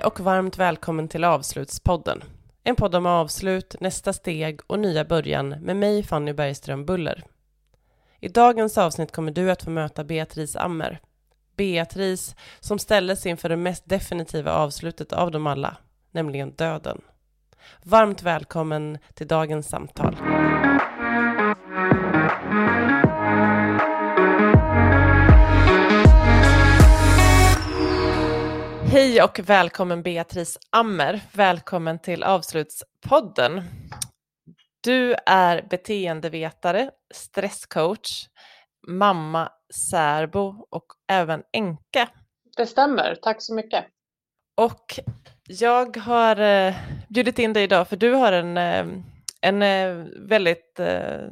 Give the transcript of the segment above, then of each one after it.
Hej och varmt välkommen till Avslutspodden. En podd om avslut, nästa steg och nya början med mig Fanny Bergström Buller. I dagens avsnitt kommer du att få möta Beatrice Ammer. Beatrice som ställdes inför det mest definitiva avslutet av dem alla, nämligen döden. Varmt välkommen till dagens samtal. Hej och välkommen Beatrice Ammer. Välkommen till Avslutspodden. Du är beteendevetare, stresscoach, mamma, särbo och även enka. Det stämmer, tack så mycket. Och jag har eh, bjudit in dig idag för du har en, eh, en eh, väldigt eh,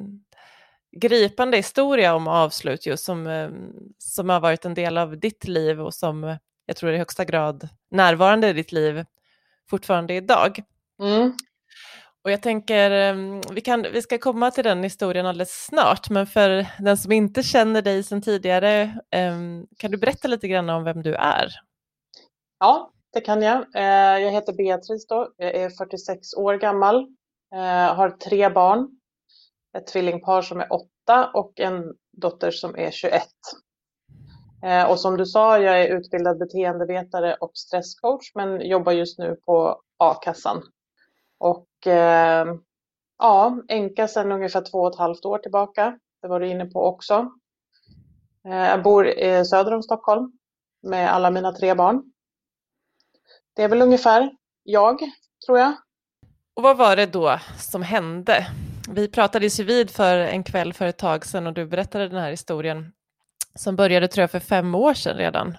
gripande historia om avslut just som, som har varit en del av ditt liv och som jag tror i högsta grad närvarande i ditt liv fortfarande idag. Mm. Och jag tänker, ehm, vi, kan, vi ska komma till den historien alldeles snart, men för den som inte känner dig sedan tidigare, ehm, kan du berätta lite grann om vem du är? Ja, det kan jag. Eh, jag heter Beatrice då, jag är 46 år gammal, eh, har tre barn, ett tvillingpar som är åtta och en dotter som är 21. Eh, och som du sa, jag är utbildad beteendevetare och stresscoach, men jobbar just nu på a-kassan. Och eh, ja, enka sedan ungefär två och ett halvt år tillbaka. Det var du inne på också. Eh, jag bor söder om Stockholm med alla mina tre barn. Det är väl ungefär jag, tror jag. Och vad var det då som hände? Vi pratades ju vid för en kväll för ett tag sedan och du berättade den här historien som började tror jag för fem år sedan redan.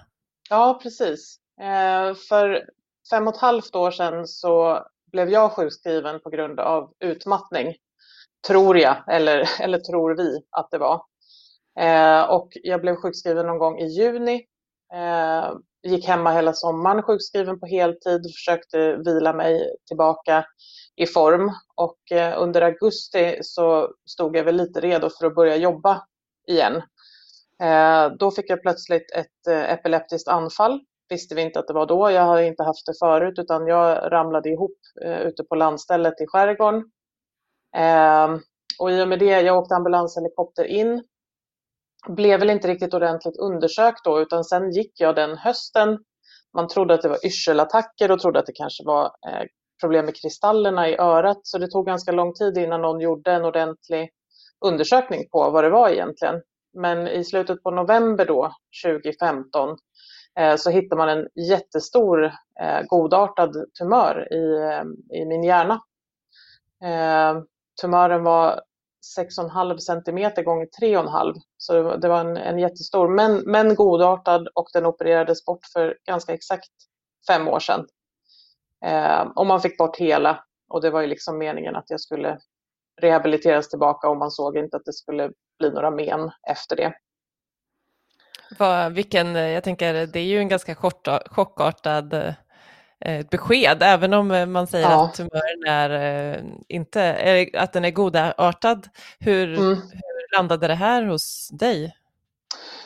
Ja, precis. Eh, för fem och ett halvt år sedan så blev jag sjukskriven på grund av utmattning. Tror jag, eller, eller tror vi att det var. Eh, och jag blev sjukskriven någon gång i juni. Eh, gick hemma hela sommaren sjukskriven på heltid, försökte vila mig tillbaka i form. Och under augusti så stod jag väl lite redo för att börja jobba igen. Eh, då fick jag plötsligt ett eh, epileptiskt anfall. Visste vi inte att det var då. Jag har inte haft det förut utan jag ramlade ihop eh, ute på landstället i skärgården. Ehm, och i och med det, jag åkte ambulanshelikopter in. Blev väl inte riktigt ordentligt undersökt då utan sen gick jag den hösten. Man trodde att det var yrselattacker och trodde att det kanske var problem med kristallerna i örat. Så det tog ganska lång tid innan någon gjorde en ordentlig undersökning på vad det var egentligen. Men i slutet på november då, 2015, eh, så hittar man en jättestor eh, godartad tumör i, eh, i min hjärna. Tumören var 6,5 centimeter gånger 3,5 så det var en, en jättestor men, men godartad och den opererades bort för ganska exakt fem år sedan. och man fick bort hela och det var ju liksom meningen att jag skulle rehabiliteras tillbaka och man såg inte att det skulle bli några men efter det. Vad, vilken, jag tänker, det är ju en ganska chockartad eh, besked, även om man säger ja. att tumören är eh, inte, att den är godartad. Hur, mm. hur landade det här hos dig?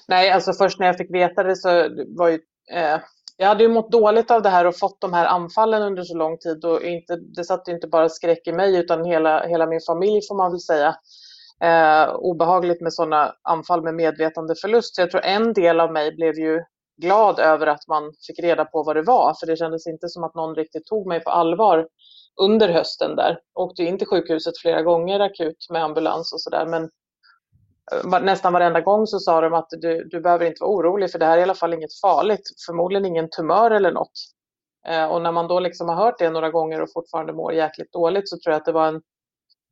Nej, alltså först när jag fick veta det så var ju, eh, jag hade ju mått dåligt av det här och fått de här anfallen under så lång tid och inte, det satte inte bara skräck i mig utan hela, hela min familj får man väl säga. Eh, obehagligt med sådana anfall med medvetandeförlust. Så jag tror en del av mig blev ju glad över att man fick reda på vad det var, för det kändes inte som att någon riktigt tog mig på allvar under hösten där. Åkte in till sjukhuset flera gånger akut med ambulans och sådär, men eh, nästan varenda gång så sa de att du, du behöver inte vara orolig för det här är i alla fall inget farligt, förmodligen ingen tumör eller något. Eh, och när man då liksom har hört det några gånger och fortfarande mår jäkligt dåligt så tror jag att det var en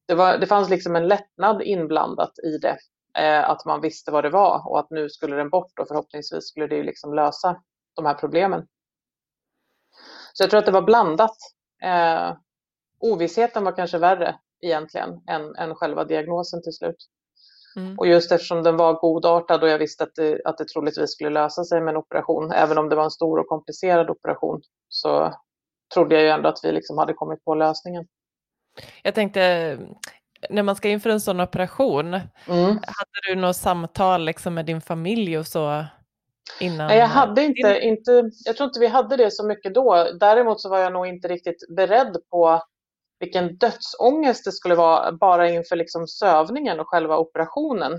det, var, det fanns liksom en lättnad inblandat i det. Eh, att man visste vad det var och att nu skulle den bort och förhoppningsvis skulle det liksom lösa de här problemen. Så jag tror att det var blandat. Eh, ovissheten var kanske värre egentligen än, än själva diagnosen till slut. Mm. Och just eftersom den var godartad och jag visste att det, att det troligtvis skulle lösa sig med en operation, även om det var en stor och komplicerad operation, så trodde jag ju ändå att vi liksom hade kommit på lösningen. Jag tänkte, när man ska inför en sån operation, mm. hade du något samtal liksom med din familj och så Innan... Nej, jag hade inte, inte, jag tror inte vi hade det så mycket då. Däremot så var jag nog inte riktigt beredd på vilken dödsångest det skulle vara bara inför liksom sövningen och själva operationen.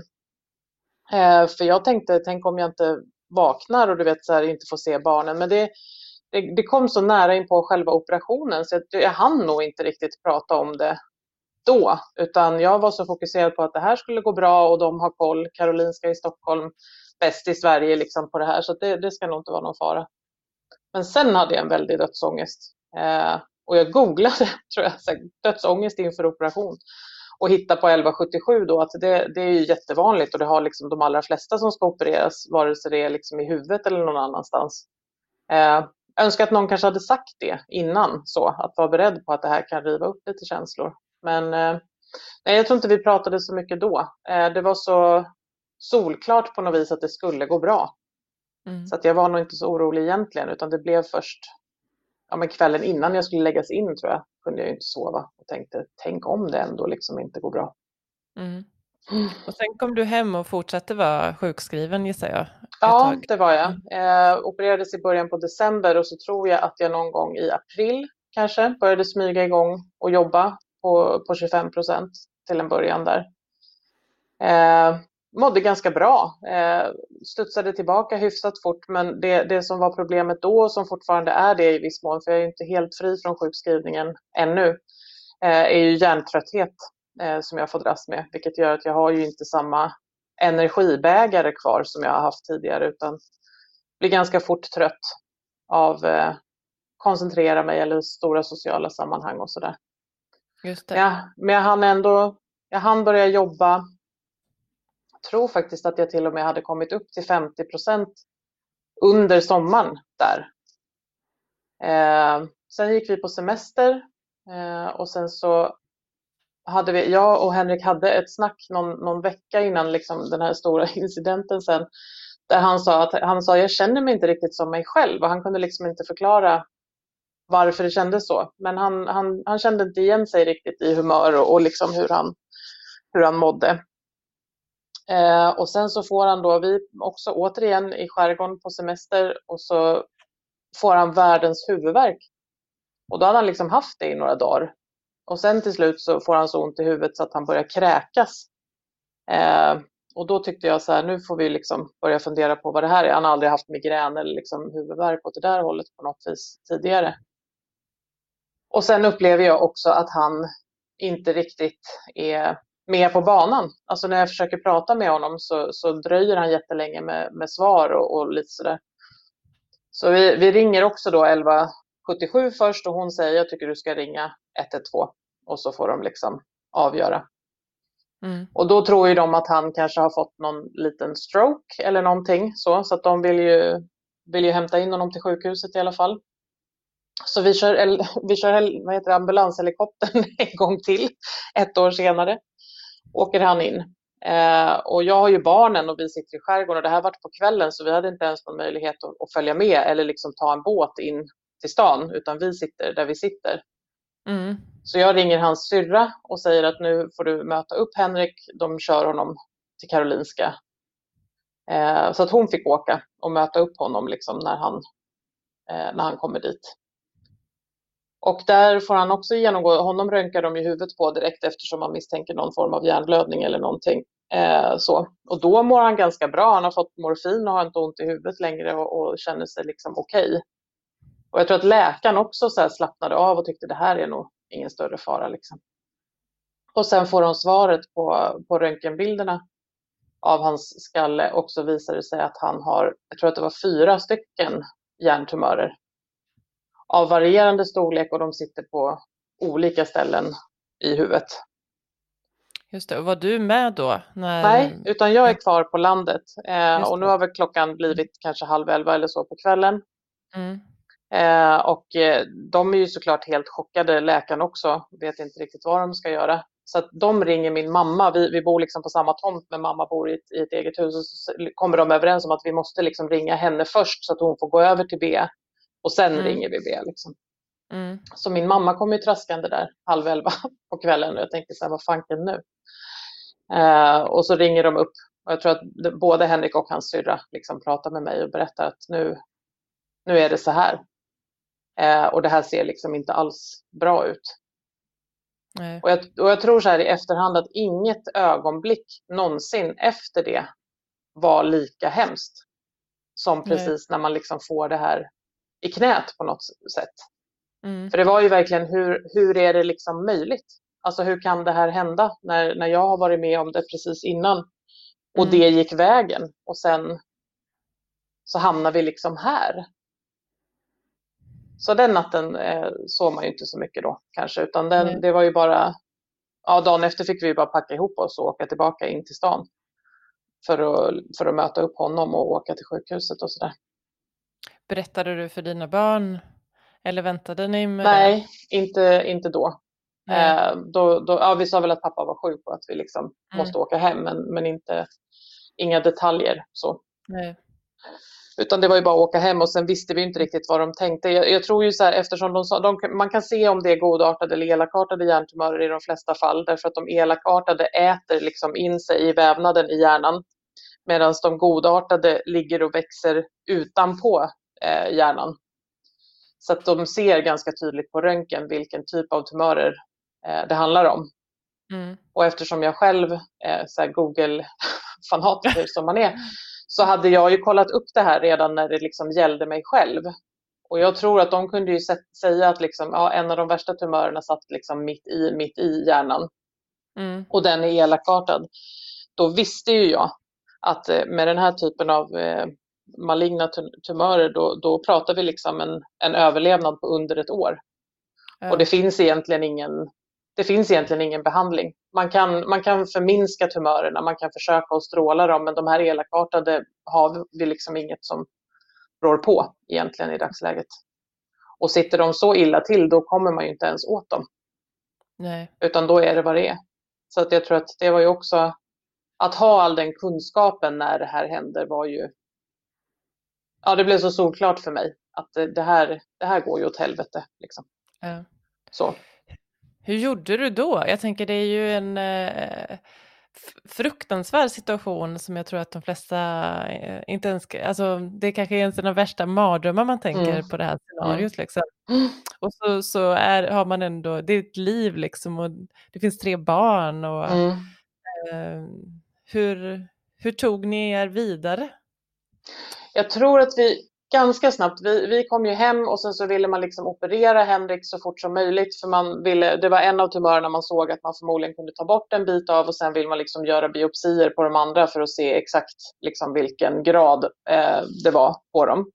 Eh, för jag tänkte, tänk om jag inte vaknar och du vet så här, inte får se barnen. Men det, det, det kom så nära in på själva operationen så jag, jag hann nog inte riktigt prata om det då, utan jag var så fokuserad på att det här skulle gå bra och de har koll. Karolinska i Stockholm, bäst i Sverige liksom på det här, så det, det ska nog inte vara någon fara. Men sen hade jag en väldig dödsångest eh, och jag googlade tror jag, dödsångest inför operation och hittade på 1177 då att det, det är ju jättevanligt och det har liksom de allra flesta som ska opereras, vare sig det är liksom i huvudet eller någon annanstans. Eh, önskar att någon kanske hade sagt det innan så, att vara beredd på att det här kan riva upp lite känslor. Men eh, nej, jag tror inte vi pratade så mycket då. Eh, det var så solklart på något vis att det skulle gå bra. Mm. Så att jag var nog inte så orolig egentligen, utan det blev först ja, men kvällen innan jag skulle läggas in tror jag, kunde jag inte sova och tänkte, tänk om det ändå liksom inte går bra. Mm. Och sen kom du hem och fortsatte vara sjukskriven gissar jag? Ja, tag. det var jag. Eh, opererades i början på december och så tror jag att jag någon gång i april kanske började smyga igång och jobba på, på 25 procent till en början där. Eh, mådde ganska bra, eh, studsade tillbaka hyfsat fort men det, det som var problemet då och som fortfarande är det i viss mån, för jag är inte helt fri från sjukskrivningen ännu, eh, är ju hjärntrötthet eh, som jag får dras med, vilket gör att jag har ju inte samma energibägare kvar som jag har haft tidigare utan blir ganska fort trött av eh, koncentrera mig eller stora sociala sammanhang och sådär. Just det. Ja, men jag hann ändå, jag hann börja jobba. Jag tror faktiskt att jag till och med hade kommit upp till 50 procent under sommaren där. Eh, sen gick vi på semester eh, och sen så hade vi, jag och Henrik hade ett snack någon, någon vecka innan liksom den här stora incidenten sen. Där han sa att han sa, jag känner mig inte riktigt som mig själv och han kunde liksom inte förklara varför det kändes så. Men han, han, han kände inte igen sig riktigt i humör och, och liksom hur, han, hur han mådde. Eh, och sen så får han då, vi också återigen i skärgården på semester och så får han världens huvudvärk. Och då hade han liksom haft det i några dagar. Och sen till slut så får han så ont i huvudet så att han börjar kräkas. Eh, och då tyckte jag så här, nu får vi liksom börja fundera på vad det här är. Han har aldrig haft migrän eller liksom huvudvärk åt det där hållet på något vis tidigare. Och sen upplever jag också att han inte riktigt är med på banan. Alltså när jag försöker prata med honom så, så dröjer han jättelänge med, med svar och, och lite sådär. Så vi, vi ringer också då 1177 först och hon säger jag tycker du ska ringa 112 och så får de liksom avgöra. Mm. Och då tror ju de att han kanske har fått någon liten stroke eller någonting så, så att de vill ju, vill ju hämta in honom till sjukhuset i alla fall. Så vi kör, vi kör vad heter det, ambulanshelikoptern en gång till, ett år senare. Åker han in. Eh, och jag har ju barnen och vi sitter i skärgården och det här varit på kvällen så vi hade inte ens någon möjlighet att, att, följa med eller liksom ta en båt in till stan utan vi sitter där vi sitter. Mm. Så jag ringer hans syrra och säger att nu får du möta upp Henrik, de kör honom till Karolinska. Eh, så att hon fick åka och möta upp honom liksom när, han, eh, när han kommer dit. Och där får han också genomgå, honom röntgar de i huvudet på direkt eftersom man misstänker någon form av hjärnblödning eller någonting. Eh, så. Och då mår han ganska bra, han har fått morfin och har inte ont i huvudet längre och, och känner sig liksom okej. Okay. Och jag tror att läkaren också så slappnade av och tyckte det här är nog ingen större fara. Liksom. Och sen får de svaret på, på röntgenbilderna av hans skalle och så visar det sig att han har, jag tror att det var fyra stycken hjärntumörer av varierande storlek och de sitter på olika ställen i huvudet. Just det, var du med då? När... Nej, utan jag är kvar på landet eh, och nu har väl klockan blivit kanske halv elva eller så på kvällen. Mm. Eh, och eh, de är ju såklart helt chockade, läkarna också, vet inte riktigt vad de ska göra. Så att de ringer min mamma, vi, vi bor liksom på samma tomt men mamma bor i ett, i ett eget hus och så kommer de överens om att vi måste liksom ringa henne först så att hon får gå över till B och sen mm. ringer vi B. Liksom. Mm. Så min mamma kom ju traskande där halv elva på kvällen och jag tänkte så här, vad fanken nu? Eh, och så ringer de upp Och jag tror att både Henrik och hans syrra liksom pratar med mig och berättar att nu, nu är det så här. Eh, och det här ser liksom inte alls bra ut. Och jag, och jag tror så här i efterhand att inget ögonblick någonsin efter det var lika hemskt som precis Nej. när man liksom får det här i knät på något sätt. Mm. För det var ju verkligen hur, hur är det liksom möjligt? Alltså hur kan det här hända när, när jag har varit med om det precis innan och mm. det gick vägen och sen så hamnar vi liksom här. Så den natten eh, sov man ju inte så mycket då kanske, utan den, det var ju bara, ja dagen efter fick vi bara packa ihop oss och åka tillbaka in till stan för att, för att möta upp honom och åka till sjukhuset och sådär. Berättade du för dina barn eller väntade ni med Nej, det? Inte, inte då. Eh, då, då ja, vi sa väl att pappa var sjuk och att vi liksom mm. måste åka hem, men, men inte, inga detaljer. så. Nej. Utan det var ju bara att åka hem och sen visste vi inte riktigt vad de tänkte. Jag, jag tror ju så här, eftersom de de, man kan se om det är godartade eller elakartade hjärntumörer i de flesta fall, därför att de elakartade äter liksom in sig i vävnaden i hjärnan, medan de godartade ligger och växer utanpå eh, hjärnan. Så att de ser ganska tydligt på röntgen vilken typ av tumörer eh, det handlar om. Mm. Och eftersom jag själv är Google-fanatiker som man är, så hade jag ju kollat upp det här redan när det liksom gällde mig själv. Och jag tror att de kunde ju säga att liksom, ja, en av de värsta tumörerna satt liksom mitt i, mitt i hjärnan. Mm. Och den är elakartad. Då visste ju jag att eh, med den här typen av eh, maligna tumörer, då, då pratar vi liksom en, en överlevnad på under ett år. Mm. Och det finns egentligen ingen det finns egentligen ingen behandling. Man kan, man kan förminska tumörerna, man kan försöka att stråla dem, men de här elakartade har vi liksom inget som rår på egentligen i dagsläget. Och sitter de så illa till, då kommer man ju inte ens åt dem. Nej. Utan då är det vad det är. Så att jag tror att det var ju också, att ha all den kunskapen när det här händer var ju, ja det blev så solklart för mig att det här, det här går ju åt helvete. Liksom. Ja. Så. Hur gjorde du då? Jag tänker det är ju en eh, fruktansvärd situation som jag tror att de flesta eh, inte ens, alltså det kanske är en av de värsta mardrömmar man tänker mm. på det här scenariot. Mm. Liksom. Och så, så är, har man ändå, det är ett liv liksom och det finns tre barn och mm. eh, hur, hur tog ni er vidare? Jag tror att vi ganska snabbt. Vi, vi kom ju hem och sen så ville man liksom operera Henrik så fort som möjligt för man ville, det var en av tumörerna man såg att man förmodligen kunde ta bort en bit av och sen vill man liksom göra biopsier på de andra för att se exakt liksom vilken grad eh, det var på dem.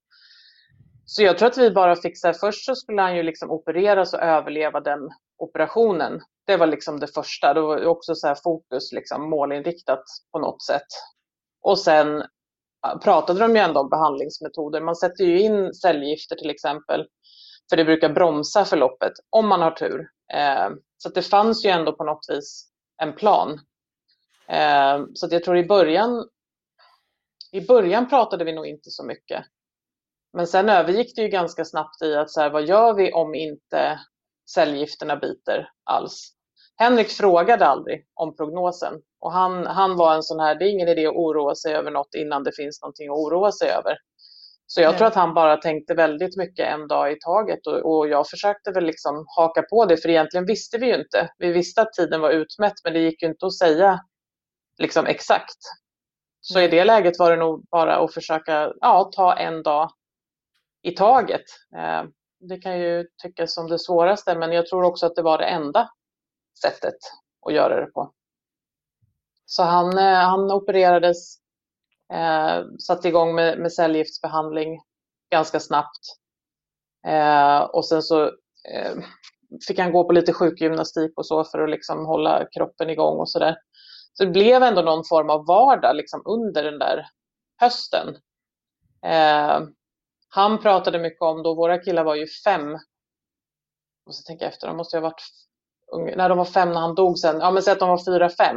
Så jag tror att vi bara fixar, först så skulle han ju liksom opereras och överleva den operationen. Det var liksom det första, det var också så här fokus liksom målinriktat på något sätt. Och sen pratade de ju ändå om behandlingsmetoder. Man sätter ju in cellgifter till exempel, för det brukar bromsa förloppet om man har tur. Eh, så det fanns ju ändå på något vis en plan. Eh, så jag tror i början, i början pratade vi nog inte så mycket. Men sen övergick det ju ganska snabbt i att så här, vad gör vi om inte cellgifterna biter alls? Henrik frågade aldrig om prognosen och han, han var en sån här, det är ingen idé att oroa sig över något innan det finns någonting att oroa sig över. Så jag tror att han bara tänkte väldigt mycket en dag i taget och, och, jag försökte väl liksom haka på det för egentligen visste vi ju inte. Vi visste att tiden var utmätt men det gick ju inte att säga liksom exakt. Så Nej. i det läget var det nog bara att försöka ja, ta en dag i taget. Eh, det kan ju tyckas som det svåraste men jag tror också att det var det enda sättet att göra det på. Så han, eh, han opererades, eh, satte igång med, med cellgiftsbehandling ganska snabbt. Eh, och sen så eh, fick han gå på lite sjukgymnastik och så för att liksom hålla kroppen igång och sådär. Så det blev ändå någon form av vardag liksom under den där hösten. Eh, han pratade mycket om då, våra killar var ju fem, och så tänker jag efter, de måste ju ha varit när de var fem när han dog sen, ja men säg att de var fyra, fem.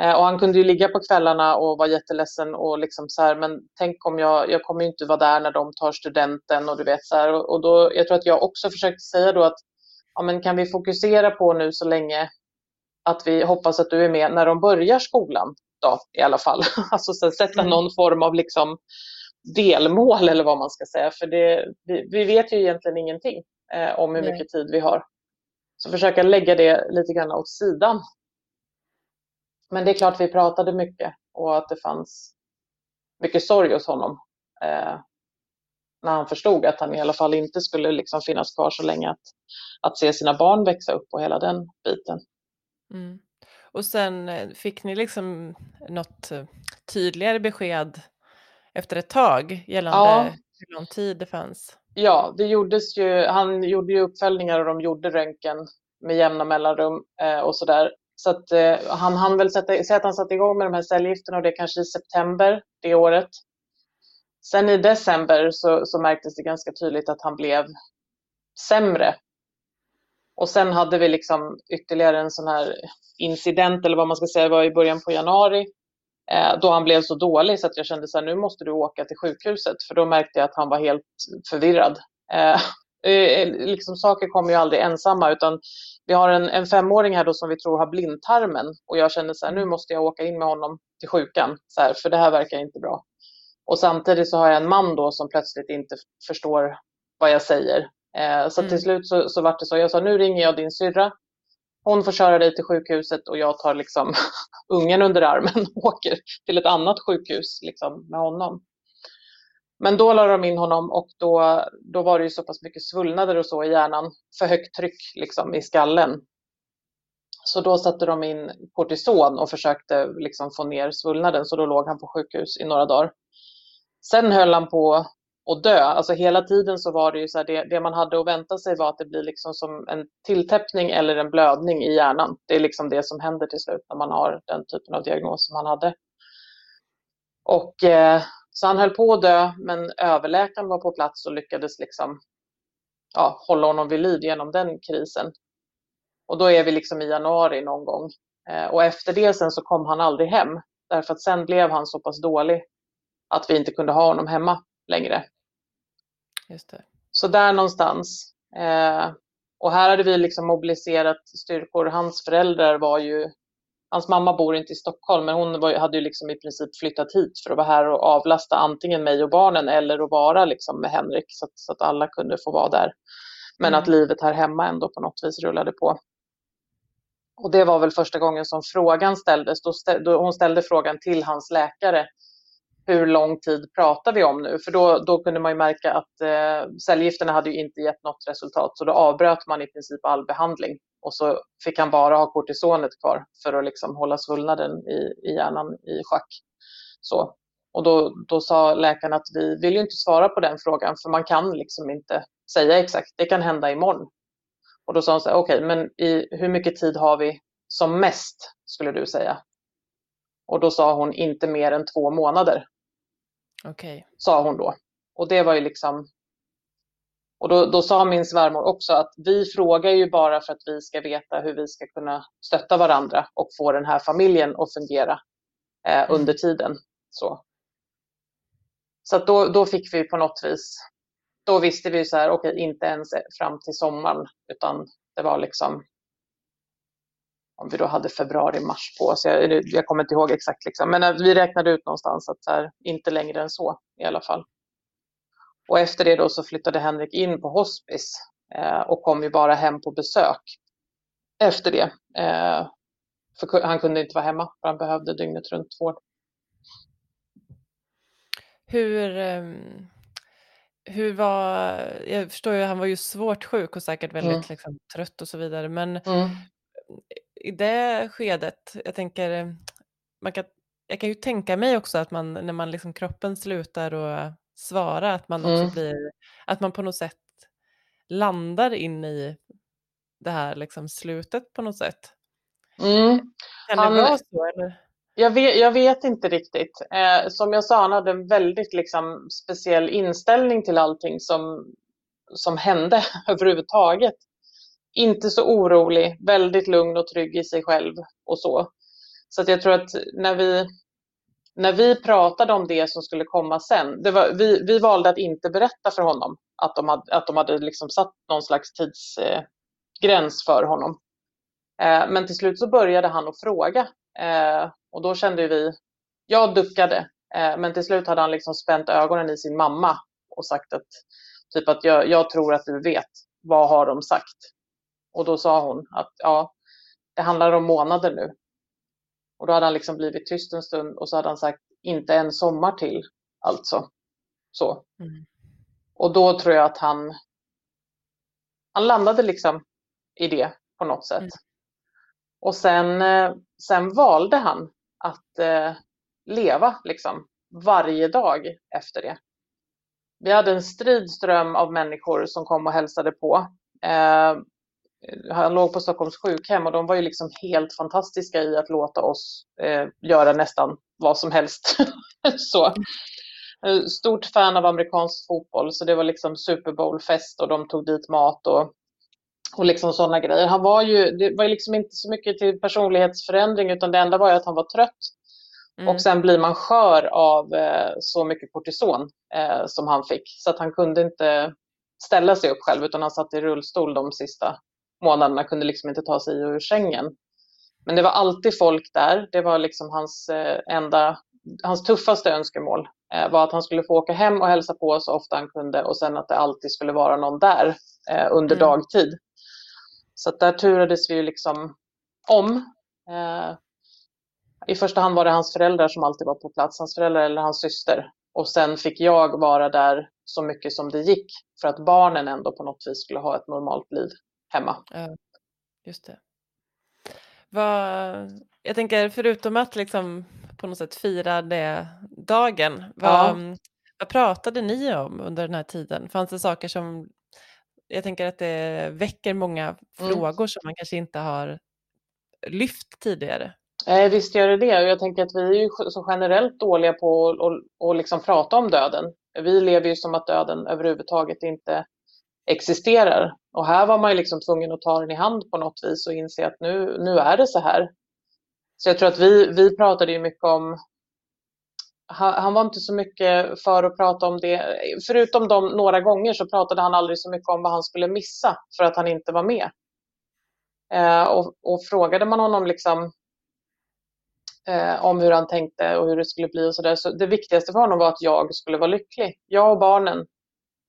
Eh, och han kunde ju ligga på kvällarna och vara jätteledsen och liksom så här, men tänk om jag, jag kommer ju inte vara där när de tar studenten och du vet så här. Och, och då, jag tror att jag också försökte säga då att, ja men kan vi fokusera på nu så länge att vi hoppas att du är med när de börjar skolan. då, i alla fall. Alltså så sätta mm. någon form av liksom delmål eller vad man ska säga. För det, vi, vi vet ju egentligen ingenting eh, om hur mycket tid vi har. Så försöka lägga det lite grann åt sidan. Men det är klart vi pratade mycket och att det fanns mycket sorg hos honom. Eh, när han förstod att han i alla fall inte skulle liksom finnas kvar så länge att, att se sina barn växa upp och hela den biten. Mm. Och sen eh, fick ni liksom något eh, tydligare besked efter ett tag gällande ja hur lång tid det fanns? Ja, det gjordes ju, han gjorde ju uppföljningar och de gjorde röntgen med jämna mellanrum eh, och sådär. Så att eh, han hann väl sätta, säga att han satte igång med de här cellgifterna och det kanske i september det året. Sen i december så, så märktes det ganska tydligt att han blev sämre. Och sen hade vi liksom ytterligare en sån här incident, eller vad man ska säga, var i början på januari, då han blev så dålig så att jag kände så här, nu måste du åka till sjukhuset, för då märkte jag att han var helt förvirrad. Eh, eh liksom, saker kommer ju aldrig ensamma, utan vi har en, en femåring här då som vi tror har blindtarmen och jag kände så här, nu måste jag åka in med honom till sjukan, så här, för det här verkar inte bra. Och samtidigt så har jag en man då som plötsligt inte förstår vad jag säger. Eh, så mm. till slut så, så var det så, jag sa nu ringer jag din syrra. Hon får köra dig till sjukhuset och jag tar liksom ungen under armen och åker till ett annat sjukhus liksom, med honom. Men då la de in honom och då, då var det ju så pass mycket svullnader och så i hjärnan, för högt tryck liksom i skallen. Så då satte de in kortison och försökte liksom få ner svullnaden, så då låg han på sjukhus i några dagar. Sen höll han på och dö. Alltså hela tiden så var det ju så här, det, det, man hade att vänta sig var att det blir liksom som en tilltäppning eller en blödning i hjärnan. Det är liksom det som händer till slut när man har den typen av diagnos som han hade. Och eh, så han höll på att dö, men överläkaren var på plats och lyckades liksom ja, hålla honom vid liv genom den krisen. Och då är vi liksom i januari någon gång. Eh, och efter det sen så kom han aldrig hem. Därför att sen blev han så pass dålig att vi inte kunde ha honom hemma längre. Just det. Så där någonstans. Eh, och här hade vi liksom mobiliserat styrkor. Hans föräldrar var ju, hans mamma bor inte i Stockholm, men hon var, hade ju liksom i princip flyttat hit för att vara här och avlasta antingen mig och barnen eller att vara liksom med Henrik så att, så att alla kunde få vara där. Men mm. att livet här hemma ändå på något vis rullade på. Och det var väl första gången som frågan ställdes. Då, ställ, då hon ställde frågan till hans läkare hur lång tid pratar vi om nu? För då, då kunde man ju märka att eh, cellgifterna hade ju inte gett något resultat så då avbröt man i princip all behandling och så fick han bara ha kortisonet kvar för att liksom hålla svullnaden i, i hjärnan i schack. Så. Och då, då sa läkaren att vi vill ju inte svara på den frågan för man kan liksom inte säga exakt, det kan hända imorgon. Och då sa hon så här, okej, okay, men i, hur mycket tid har vi som mest, skulle du säga? Och då sa hon inte mer än två månader. Okej. Okay. Sa hon då. Och det var ju liksom... Och då, då sa min svärmor också att vi frågar ju bara för att vi ska veta hur vi ska kunna stötta varandra och få den här familjen att fungera eh, mm. under tiden. Så, så då, då fick vi på något vis, då visste vi så här, okej, okay, inte ens fram till sommaren, utan det var liksom om vi då hade februari-mars på oss. Jag, jag kommer inte ihåg exakt, liksom. men vi räknade ut någonstans att här, inte längre än så i alla fall. Och efter det då så flyttade Henrik in på hospice eh, och kom ju bara hem på besök efter det. Eh, för han kunde inte vara hemma, för han behövde dygnet runt vård. Hur, um, hur var, jag förstår ju, han var ju svårt sjuk och säkert väldigt mm. liksom, trött och så vidare, men mm i det skedet, jag tänker, man kan, jag kan ju tänka mig också att man när man liksom kroppen slutar att svara, att man också mm. blir, att man på något sätt landar in i det här liksom slutet på något sätt. Mm. Kan det han, vara så eller? Jag vet, jag vet inte riktigt. Eh, som jag sa, han hade en väldigt liksom, speciell inställning till allting som, som hände överhuvudtaget inte så orolig, väldigt lugn och trygg i sig själv och så. Så att jag tror att när vi, när vi pratade om det som skulle komma sen, det var, vi, vi valde att inte berätta för honom att de hade, att de hade liksom satt någon slags tidsgräns eh, för honom. Eh, men till slut så började han att fråga Eh, och då kände vi, jag duckade, eh, men till slut hade han liksom spänt ögonen i sin mamma och sagt att, typ att jag, jag tror att du vet, vad har de sagt? Och då sa hon att ja, det handlar om månader nu. Och då hade han liksom blivit tyst en stund och så hade han sagt inte en sommar till alltså. Så. Mm. Och då tror jag att han, han landade liksom i det på något sätt. Mm. Och sen, eh, sen valde han att eh, leva liksom varje dag efter det. Vi hade en strid ström av människor som kom och hälsade på. Eh, han låg på Stockholms sjukhem och de var ju liksom helt fantastiska i att låta oss eh, göra nästan vad som helst. så. Eh, stort fan av amerikansk fotboll så det var liksom Super Bowl-fest och de tog dit mat och, och liksom sådana grejer. Han var ju, det var liksom inte så mycket till personlighetsförändring utan det enda var ju att han var trött. Mm. Och sen blir man skör av eh, så mycket kortison eh, som han fick så att han kunde inte ställa sig upp själv utan han satt i rullstol de sista månaderna, kunde liksom inte ta sig ur sängen. Men det var alltid folk där. Det var liksom hans eh, enda, hans tuffaste önskemål eh, var att han skulle få åka hem och hälsa på så ofta han kunde och sen att det alltid skulle vara någon där eh, under mm. dagtid. Så där turades vi ju liksom om. I första hand var det hans föräldrar som alltid var på plats, hans föräldrar eller hans syster. Och sen fick jag vara där så mycket som det gick för att barnen ändå på något vis skulle ha ett normalt liv hemma. Ja, just det. Vad, jag tänker förutom att liksom på något sätt fira det dagen, vad, ja. vad pratade ni om under den här tiden? Fanns det saker som, jag tänker att det väcker många mm. frågor som man kanske inte har lyft tidigare? Eh, visst gör det det. Jag tänker att vi är ju så generellt dåliga på att, att liksom prata om döden. Vi lever ju som att döden överhuvudtaget inte existerar. Och här var man ju liksom tvungen att ta den i hand på något vis och inse att nu, nu är det så här. Så jag tror att vi, vi pratade ju mycket om han, han var inte så mycket för att prata om det. Förutom de några gånger så pratade han aldrig så mycket om vad han skulle missa för att han inte var med. Eh, och, och, frågade man honom liksom eh, om hur han tänkte och hur det skulle bli och sådär. Så det viktigaste för honom var att jag skulle vara lycklig. Jag och barnen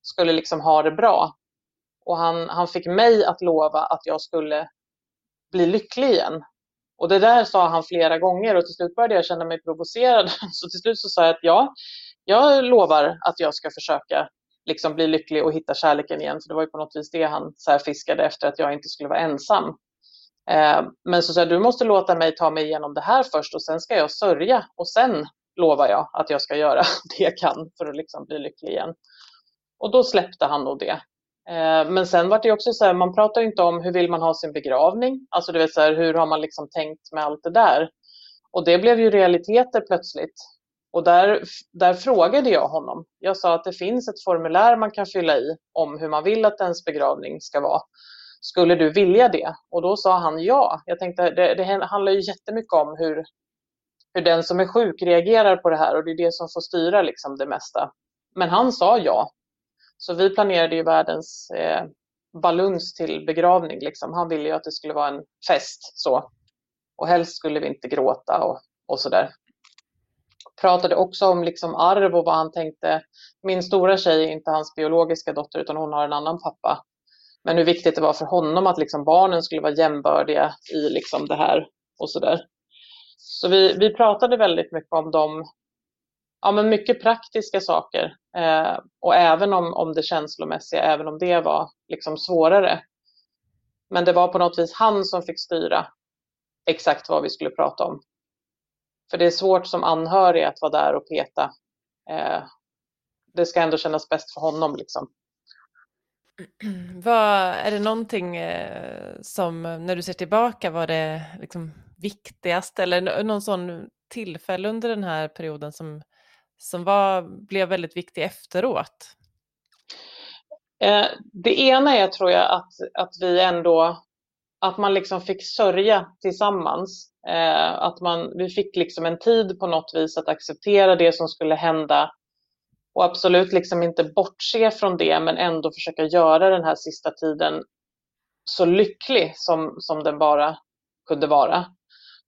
skulle liksom ha det bra. Och han, han fick mig att lova att jag skulle bli lycklig igen. Och det där sa han flera gånger och till slut började jag känna mig provocerad. Så till slut så sa jag att ja, jag lovar att jag ska försöka liksom bli lycklig och hitta kärleken igen. För det var ju på något vis det han så fiskade efter, att jag inte skulle vara ensam. Eh, men så sa jag, du måste låta mig ta mig igenom det här först och sen ska jag sörja och sen lovar jag att jag ska göra det jag kan för att liksom bli lycklig igen. Och då släppte han nog det. Eh, men sen var det också så här, man pratar inte om hur vill man ha sin begravning, alltså du vet så här, hur har man liksom tänkt med allt det där? Och det blev ju realiteter plötsligt. Och där, där frågade jag honom. Jag sa att det finns ett formulär man kan fylla i om hur man vill att ens begravning ska vara. Skulle du vilja det? Och då sa han ja. Jag tänkte det, det handlar ju jättemycket om hur, hur den som är sjuk reagerar på det här och det är det som får styra liksom det mesta. Men han sa ja så vi planerade ju världens eh, baluns till begravning. Liksom. Han ville ju att det skulle vara en fest. så. Och helst skulle vi inte gråta och, och sådär. Pratade också om liksom arv och vad han tänkte. Min stora tjej är inte hans biologiska dotter utan hon har en annan pappa. Men hur viktigt det var för honom att liksom barnen skulle vara jämbördiga i liksom det här och sådär. Så vi, vi pratade väldigt mycket om de ja, men mycket praktiska saker. Eh, och även om, om det känslomässiga, även om det var liksom svårare. Men det var på något vis han som fick styra exakt vad vi skulle prata om. För det är svårt som anhörig att vara där och peta. Eh, det ska ändå kännas bäst för honom. Liksom. Vad, är det någonting eh, som när du ser tillbaka var det liksom viktigast eller någon sån tillfälle under den här perioden som som var, blev väldigt viktig efteråt? Eh, det ena är tror jag att, att vi ändå, att man liksom fick sörja tillsammans. Eh, att man, vi fick liksom en tid på något vis att acceptera det som skulle hända och absolut liksom inte bortse från det men ändå försöka göra den här sista tiden så lycklig som, som den bara kunde vara.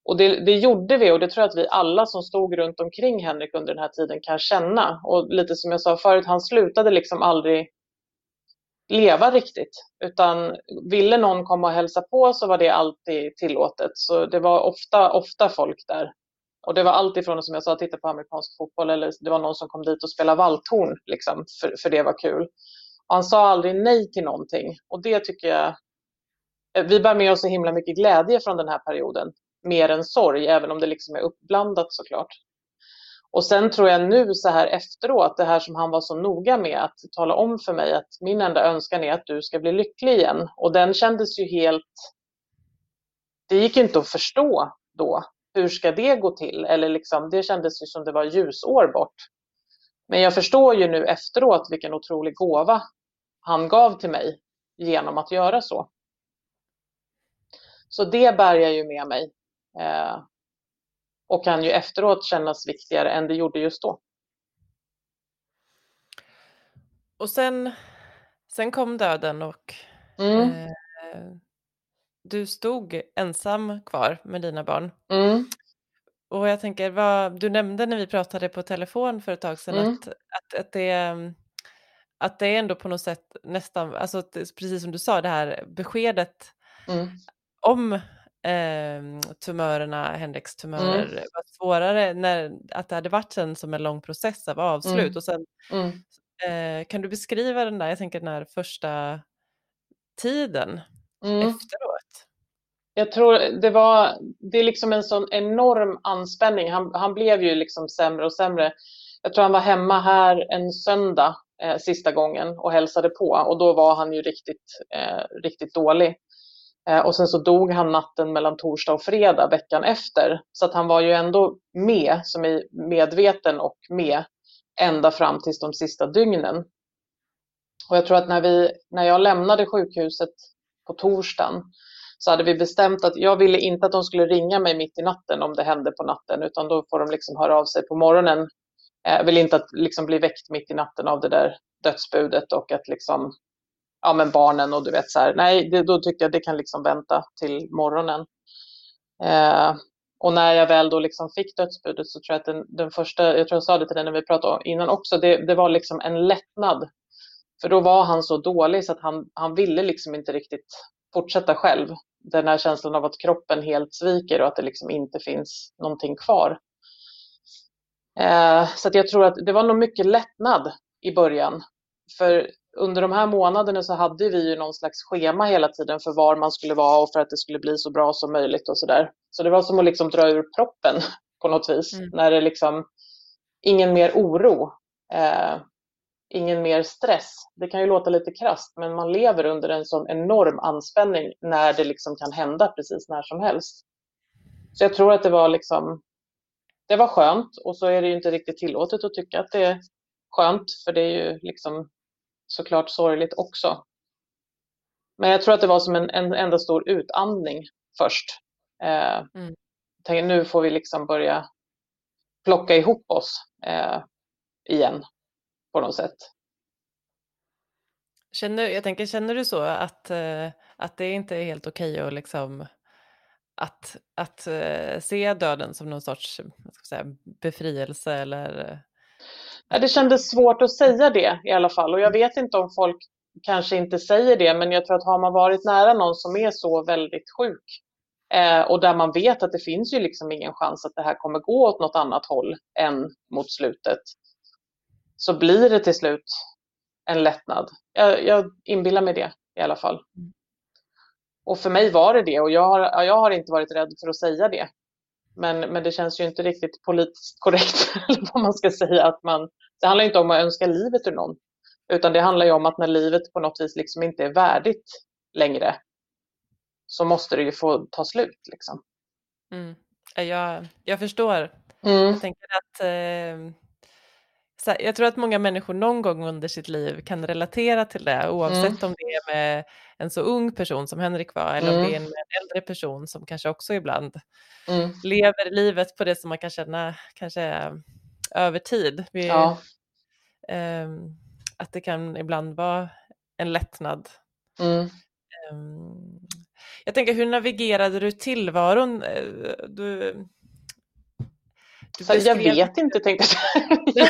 Och det, det, gjorde vi och det tror jag att vi alla som stod runt omkring Henrik under den här tiden kan känna. Och lite som jag sa förut, han slutade liksom aldrig leva riktigt. Utan ville någon komma och hälsa på så var det alltid tillåtet. Så det var ofta, ofta folk där. Och det var allt ifrån, som jag sa, titta på amerikansk fotboll eller det var någon som kom dit och spelade valthorn, liksom, för, för det var kul. Och han sa aldrig nej till någonting. Och det tycker jag, eh, vi bär med oss så himla mycket glädje från den här perioden. Mer än sorg, även om det liksom är uppblandat såklart. Och sen tror jag nu så här efteråt, det här som han var så noga med att tala om för mig att min enda önskan är att du ska bli lycklig igen. Och den kändes ju helt... Det gick inte att förstå då. Hur ska det gå till? Eller liksom, det kändes ju som det var ljusår bort. Men jag förstår ju nu efteråt vilken otrolig gåva han gav till mig genom att göra så. Så det bär jag ju med mig. Eh, och kan ju efteråt kännas viktigare än det gjorde just då. Och sen, sen kom döden och mm. eh, du stod ensam kvar med dina barn. Mm. Och jag tänker, vad, du nämnde när vi pratade på telefon för ett tag sedan mm. att, att, att, det, att det är ändå på något sätt nästan, alltså precis som du sa, det här beskedet mm. om eh, tumörerna, Henriks tumörer mm. var svårare när att det hade varit en, som en lång process av avslut. Mm. Och sen, mm. eh, kan du beskriva den där, jag tänker den här första tiden mm. efteråt? Jag tror det var, det är liksom en sån enorm anspänning. Han, han blev ju liksom sämre och sämre. Jag tror han var hemma här en söndag eh, sista gången och hälsade på och då var han ju riktigt, eh, riktigt dålig. Eh, och sen så dog han natten mellan torsdag och fredag veckan efter. Så att han var ju ändå med, som är medveten och med, ända fram till de sista dygnen. Och jag tror att när, vi, när jag lämnade sjukhuset på torsdagen så hade vi bestämt att jag ville inte att de skulle ringa mig mitt i natten om det hände på natten, utan då får de liksom höra av sig på morgonen. Eh, jag vill inte att liksom bli väckt mitt i natten av det där dödsbudet och att liksom ja, men barnen och du vet så här, nej, det, då tyckte jag det kan liksom vänta till morgonen. Eh, och när jag väl då liksom fick dödsbudet så tror jag att den, den första, jag tror jag sa det till dig när vi pratade innan också, det, det var liksom en lättnad. För då var han så dålig så att han, han ville liksom inte riktigt fortsätta själv. Den här känslan av att kroppen helt sviker och att det liksom inte finns någonting kvar. Eh, så att jag tror att det var nog mycket lättnad i början. För under de här månaderna så hade vi ju någon slags schema hela tiden för var man skulle vara och för att det skulle bli så bra som möjligt och sådär. Så det var som att liksom dra ur proppen på något vis. Mm. När det liksom, ingen mer oro, eh, ingen mer stress. Det kan ju låta lite krast men man lever under en sån enorm anspänning när det liksom kan hända precis när som helst. Så jag tror att det var liksom, det var skönt och så är det ju inte riktigt tillåtet att tycka att det är skönt för det är ju liksom såklart sorgligt också. Men jag tror att det var som en, en enda stor utandning först. Eh, mm. tänker, nu får vi liksom börja plocka ihop oss eh, igen på något sätt. Känner, jag tänker, känner du så att, eh, att det inte är helt okej att liksom att, att uh, se döden som någon sorts säga, befrielse eller det kändes svårt att säga det i alla fall och jag vet inte om folk kanske inte säger det men jag tror att har man varit nära någon som är så väldigt sjuk eh, och där man vet att det finns ju liksom ingen chans att det här kommer gå åt något annat håll än mot slutet så blir det till slut en lättnad. Jag, jag inbillar mig det i alla fall. Och för mig var det det och jag har, jag har inte varit rädd för att säga det. Men, men det känns ju inte riktigt politiskt korrekt, eller vad man ska säga. Att man, det handlar inte om att önska livet ur någon, utan det handlar ju om att när livet på något vis liksom inte är värdigt längre, så måste det ju få ta slut. Liksom. Mm. Jag, jag förstår. Mm. Jag tänker att eh, här, jag tror att många människor någon gång under sitt liv kan relatera till det oavsett mm. om det är med en så ung person som Henrik var eller mm. om det är en, äldre person som kanske också ibland mm. lever livet på det som man kan känna kanske över tid. Vi, ja. um, att det kan ibland vara en lättnad. Um, jag tänker, hur navigerade du tillvaron? Eh, du, du jag vet inte, tänkte jag.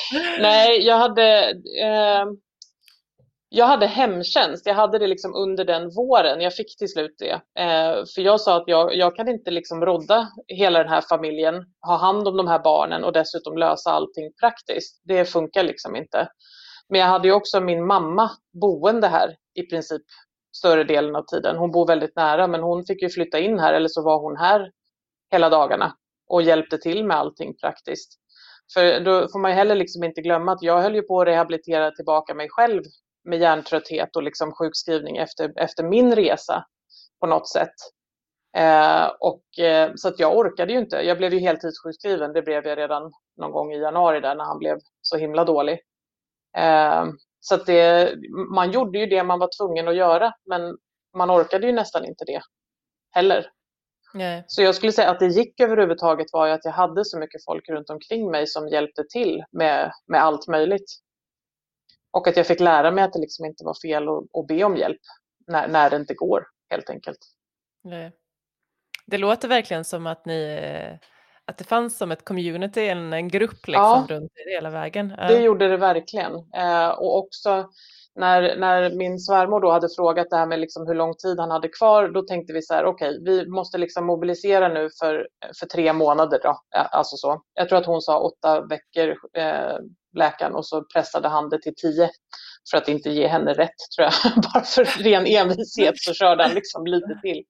Nej, jag hade, eh, jag hade hemtjänst. Jag hade det liksom under den våren. Jag fick till slut det. Eh, för jag sa att jag, jag kan inte liksom rodda hela den här familjen, ha hand om de här barnen och dessutom lösa allting praktiskt. Det funkar liksom inte. Men jag hade ju också min mamma boende här i princip större delen av tiden. Hon bor väldigt nära men hon fick ju flytta in här eller så var hon här hela dagarna och hjälpte till med allting praktiskt. För då får man ju heller liksom inte glömma att jag höll ju på att rehabilitera tillbaka mig själv med hjärntrötthet och liksom sjukskrivning efter, efter min resa på något sätt. Eh, och, eh, så att jag orkade ju inte. Jag blev ju heltidssjukskriven. Det blev jag redan någon gång i januari där när han blev så himla dålig. Eh, så att det, man gjorde ju det man var tvungen att göra, men man orkade ju nästan inte det heller. Nej. Så jag skulle säga att det gick överhuvudtaget var ju att jag hade så mycket folk runt omkring mig som hjälpte till med, med allt möjligt. Och att jag fick lära mig att det liksom inte var fel att, att be om hjälp när, när det inte går helt enkelt. Nej. Det låter verkligen som att ni att det fanns som ett community, en, en grupp liksom ja, runt hela vägen. Det gjorde det verkligen. Eh, och också när, när min svärmor då hade frågat det här med liksom hur lång tid han hade kvar, då tänkte vi så här, okej, okay, vi måste liksom mobilisera nu för, för tre månader då. Alltså så. Jag tror att hon sa åtta veckor, eh, läkaren, och så pressade han det till tio för att inte ge henne rätt, tror jag. Bara för ren envishet så körde han liksom lite till.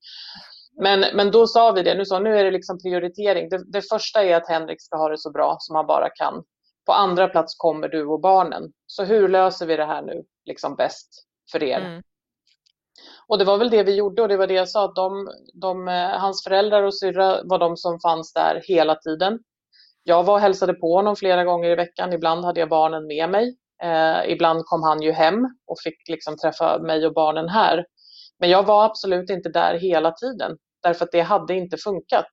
Men, men då sa vi det, nu, så, nu är det liksom prioritering. Det, det första är att Henrik ska ha det så bra som han bara kan. På andra plats kommer du och barnen. Så hur löser vi det här nu liksom bäst för er? Mm. Och det var väl det vi gjorde och det var det jag sa att de, de, eh, hans föräldrar och syrra var de som fanns där hela tiden. Jag var och hälsade på honom flera gånger i veckan. Ibland hade jag barnen med mig. Eh, ibland kom han ju hem och fick liksom träffa mig och barnen här. Men jag var absolut inte där hela tiden därför att det hade inte funkat.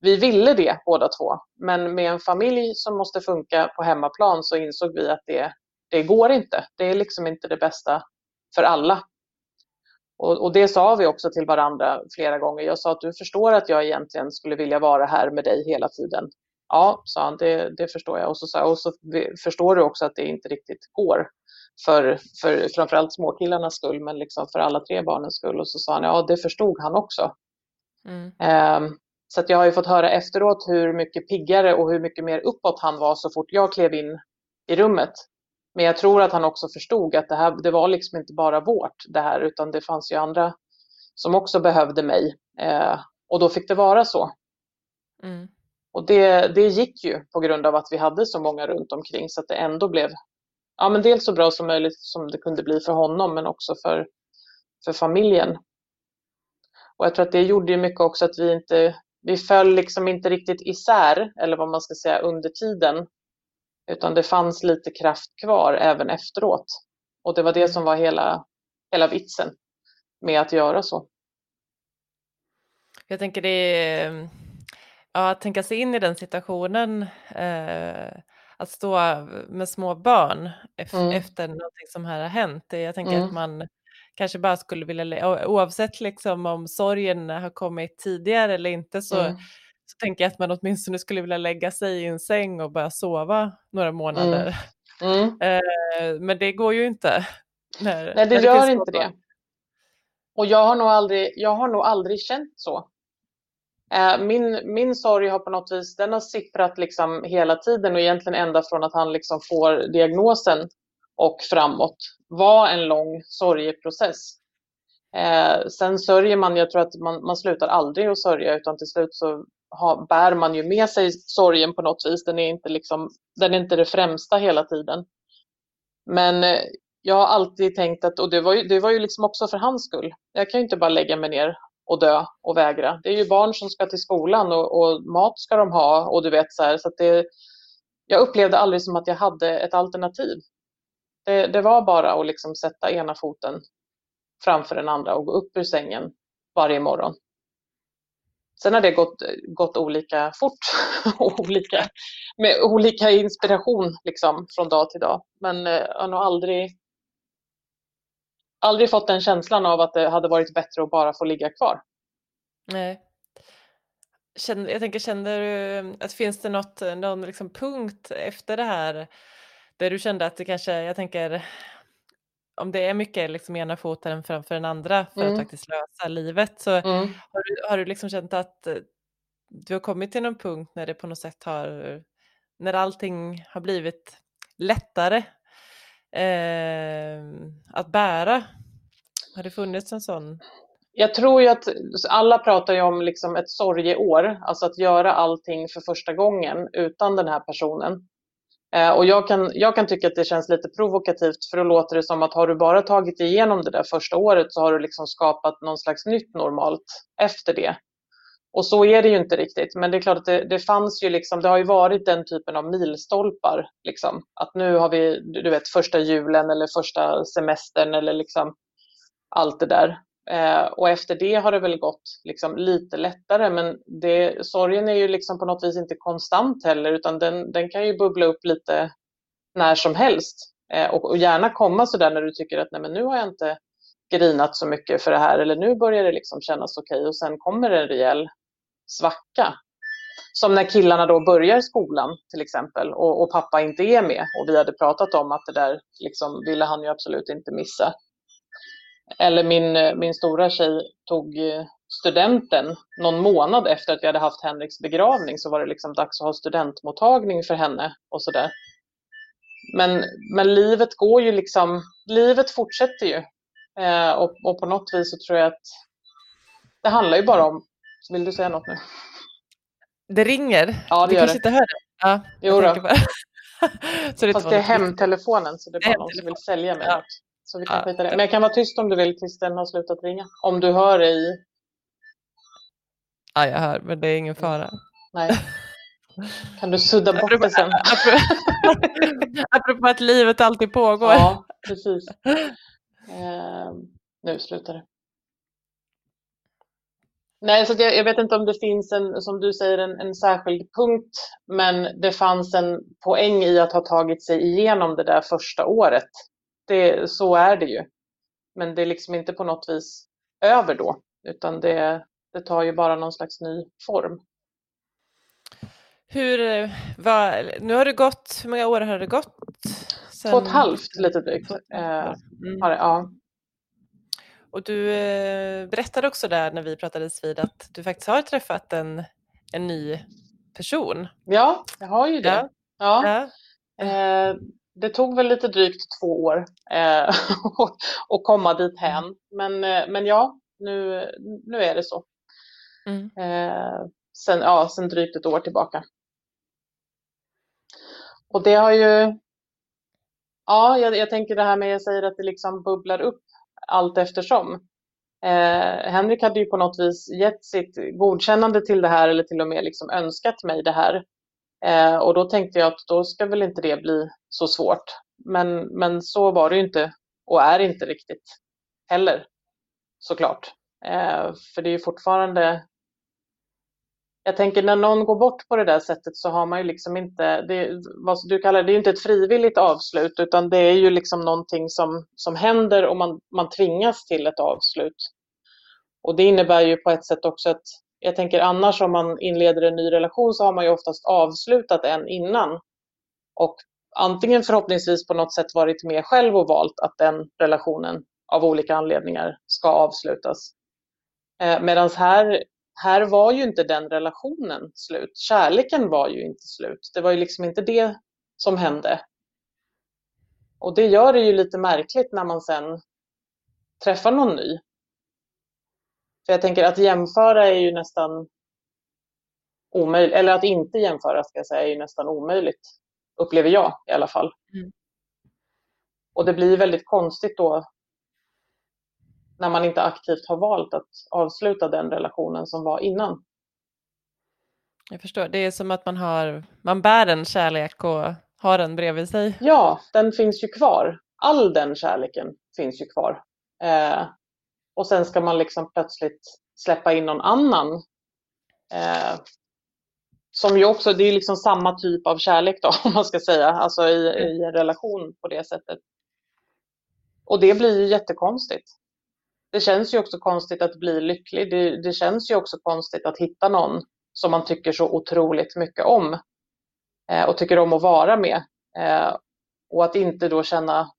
Vi ville det båda två, men med en familj som måste funka på hemmaplan så insåg vi att det, det går inte. Det är liksom inte det bästa för alla. Och, och, det sa vi också till varandra flera gånger. Jag sa att du förstår att jag egentligen skulle vilja vara här med dig hela tiden. Ja, sa han, det, det förstår jag. Och så, sa, och så förstår du också att det inte riktigt går för, för framförallt småkillarnas skull, men liksom för alla tre barnens skull. Och så sa han, ja det förstod han också. Mm. Um, så jag har ju fått höra efteråt hur mycket piggare och hur mycket mer uppåt han var så fort jag klev in i rummet. Men jag tror att han också förstod att det här, det var liksom inte bara vårt det här, utan det fanns ju andra som också behövde mig. Uh, och då fick det vara så. Mm. Och det, det gick ju på grund av att vi hade så många runt omkring så att det ändå blev ja, men dels så bra som möjligt som det kunde bli för honom men också för, för familjen. Och jag tror att det gjorde ju mycket också att vi inte, vi föll liksom inte riktigt isär eller vad man ska säga under tiden. Utan det fanns lite kraft kvar även efteråt. Och det var det som var hela, hela vitsen med att göra så. Jag tänker det är, ja, att tänka sig in i den situationen eh, att stå med små barn mm. efter någonting som här har hänt. Jag tänker mm. att man kanske bara skulle vilja, oavsett liksom om sorgen har kommit tidigare eller inte så, mm. Så tänker jag att man åtminstone skulle vilja lägga sig i en säng och bara sova några månader. Mm. Mm. Men det går ju inte. När, Nej, det gör det inte det. Och jag har nog aldrig, jag har nog aldrig känt så. Eh, min, min sorg har på något vis, den har sipprat liksom hela tiden och egentligen ända från att han liksom får diagnosen och framåt var en lång sorgeprocess. Eh, sen sörjer man, jag tror att man, man slutar aldrig att sörja utan till slut så har, bär man ju med sig sorgen på något vis. Den är inte, liksom, den är inte det främsta hela tiden. Men eh, jag har alltid tänkt att, och det var ju, det var ju liksom också för hans skull. Jag kan ju inte bara lägga mig ner och dö och vägra. Det är ju barn som ska till skolan och, och mat ska de ha och du vet så här. Så att det, jag upplevde aldrig som att jag hade ett alternativ. Det, det var bara att liksom sätta ena foten framför den andra och gå upp ur sängen varje morgon. Sen har det gått, gått olika fort och olika, med olika inspiration liksom från dag till dag. Men eh, jag har nog aldrig aldrig fått den känslan av att det hade varit bättre att bara få ligga kvar. Nej. Känner, jag tänker, känner du att finns det något, någon liksom punkt efter det här där du kände att det kanske, jag tänker, om det är mycket liksom ena foten framför den andra för mm. att faktiskt lösa livet så mm. har, du, har du liksom känt att du har kommit till någon punkt när det på något sätt har, när allting har blivit lättare eh, att bära? Har det funnits en sån? Jag tror ju att alla pratar ju om liksom ett sorgeår, alltså att göra allting för första gången utan den här personen. Eh, och jag kan, jag kan tycka att det känns lite provokativt för då låter det som att har du bara tagit igenom det där första året så har du liksom skapat någon slags nytt normalt efter det. Och så är det ju inte riktigt. Men det är klart att det, det fanns ju liksom, det har ju varit den typen av milstolpar. Liksom. Att nu har vi, du vet, första julen eller första semestern eller liksom allt det där. Eh, och efter det har det väl gått liksom lite lättare. Men det, sorgen är ju liksom på något vis inte konstant heller utan den, den kan ju bubbla upp lite när som helst. Eh, och, och, gärna komma sådär när du tycker att nej men nu har jag inte grinat så mycket för det här eller nu börjar det liksom kännas okej okay. och sen kommer det en rejäl svacka. Som när killarna då börjar skolan till exempel och, och, pappa inte är med och vi hade pratat om att det där liksom ville han ju absolut inte missa. Eller min, min stora tjej tog studenten någon månad efter att vi hade haft Henriks begravning så var det liksom dags att ha studentmottagning för henne och sådär. Men, men livet går ju liksom, livet fortsätter ju. Eh, och, och på något vis så tror jag att det handlar ju bara om vill du säga något nu? Det ringer. Ja, det du gör kanske det. inte hör det? Ja, jo då. så det Fast det är hemtelefonen så det är bara någon som vill sälja mig ja. något. Så vi kan ja. skita det. Men jag kan vara tyst om du vill tills den har slutat ringa. Om du hör i... Ja, jag hör, men det är ingen fara. Nej. Kan du sudda bort apropå, det sen? Apropå att livet alltid pågår. Ja, precis. Eh, nu slutar det. Nej, så jag, jag, vet inte om det finns en, som du säger, en, en, särskild punkt, men det fanns en poäng i att ha tagit sig igenom det där första året. Det, så är det ju. Men det är liksom inte på något vis över då, utan det, det tar ju bara någon slags ny form. Hur, vad, nu har det gått, hur många år har det gått? Sen... Två och ett halvt lite drygt. Eh, mm. ja. Och du eh, berättade också där när vi pratades vid att du faktiskt har träffat en, en ny person. Ja, jag har ju det. Ja. ja. Eh, det tog väl lite drygt två år eh, att komma dit hän. Men, eh, men ja, nu, nu är det så. Mm. Eh, sen, ja, sen drygt ett år tillbaka. Och det har ju, ja, jag, jag tänker det här med, jag säger att det liksom bubblar upp allt eftersom. Eh, Henrik hade ju på något vis gett sitt godkännande till det här eller till och med liksom önskat mig det här. Eh, och då tänkte jag att då ska väl inte det bli så svårt. Men, men så var det ju inte och är inte riktigt heller såklart. Eh, för det är ju fortfarande jag tänker när någon går bort på det där sättet så har man ju liksom inte, det, vad du kallar det, det är ju inte ett frivilligt avslut utan det är ju liksom någonting som, som händer och man, man tvingas till ett avslut. Och det innebär ju på ett sätt också att, jag tänker annars om man inleder en ny relation så har man ju oftast avslutat en innan. Och antingen förhoppningsvis på något sätt varit med själv och valt att den relationen av olika anledningar ska avslutas. Eh, Medan här här var ju inte den relationen slut. Kärleken var ju inte slut. Det var ju liksom inte det som hände. Och det gör det ju lite märkligt när man sen träffar någon ny. För jag tänker att jämföra är ju nästan omöjligt, eller att inte jämföra ska jag säga är ju nästan omöjligt. Upplever jag i alla fall. Mm. Och det blir väldigt konstigt då när man inte aktivt har valt att avsluta den relationen som var innan. Jag förstår, det är som att man, har, man bär en kärlek och har den bredvid sig. Ja, den finns ju kvar. All den kärleken finns ju kvar. Eh, och sen ska man liksom plötsligt släppa in någon annan. Eh, som ju också, det är liksom samma typ av kärlek då, om man ska säga, alltså i, i en relation på det sättet. Och det blir ju jättekonstigt. Det känns ju också konstigt att bli lycklig. Det, det känns ju också konstigt att hitta någon som man tycker så otroligt mycket om eh, och tycker om att vara med. Eh, och att inte då känna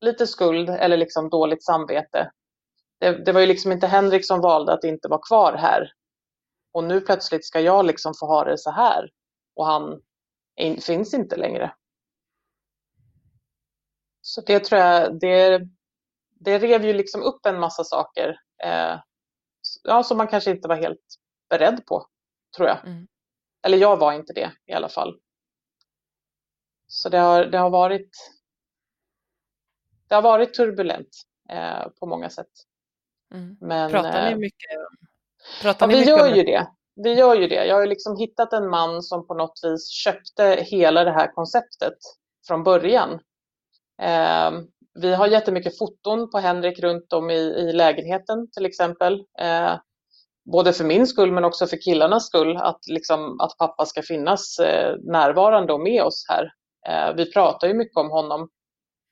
lite skuld eller liksom dåligt samvete. Det, det var ju liksom inte Henrik som valde att inte vara kvar här. Och nu plötsligt ska jag liksom få ha det så här och han in, finns inte längre. Så det tror jag, det, det rev ju liksom upp en massa saker eh, ja, som man kanske inte var helt beredd på, tror jag. Mm. Eller jag var inte det i alla fall. Så det har, det har varit det har varit turbulent eh, på många sätt. Mm. Men, pratar ni eh, mycket? Pratar ja, ni vi mycket gör ju det. Vi gör ju det. Jag har liksom hittat en man som på något vis köpte hela det här konceptet från början. Eh, vi har jättemycket foton på Henrik runt om i, i lägenheten till exempel. Eh, både för min skull men också för killarnas skull, att, liksom, att pappa ska finnas eh, närvarande och med oss här. Eh, vi pratar ju mycket om honom.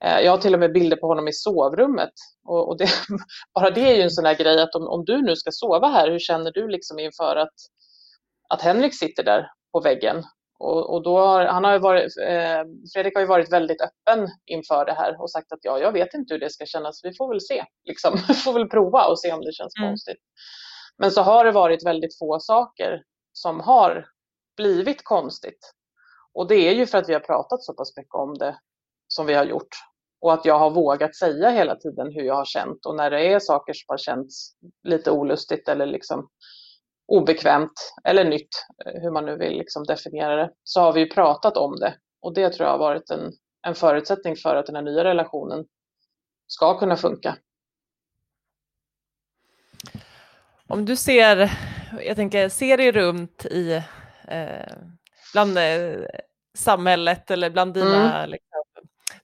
Eh, jag har till och med bilder på honom i sovrummet. Och, och det, bara det är ju en sån här grej att om, om du nu ska sova här, hur känner du liksom inför att, att Henrik sitter där på väggen? Och, och då har, han har varit, eh, Fredrik har ju varit väldigt öppen inför det här och sagt att ja, jag vet inte hur det ska kännas, vi får väl se. Liksom. Vi får väl prova och se om det känns mm. konstigt. Men så har det varit väldigt få saker som har blivit konstigt. Och det är ju för att vi har pratat så pass mycket om det som vi har gjort. Och att jag har vågat säga hela tiden hur jag har känt. Och när det är saker som har känts lite olustigt eller liksom obekvämt eller nytt, hur man nu vill liksom definiera det, så har vi ju pratat om det. Och det tror jag har varit en, en förutsättning för att den här nya relationen ska kunna funka. Om du ser, jag tänker, ser dig runt i eh, bland eh, samhället eller bland dina, mm. liksom,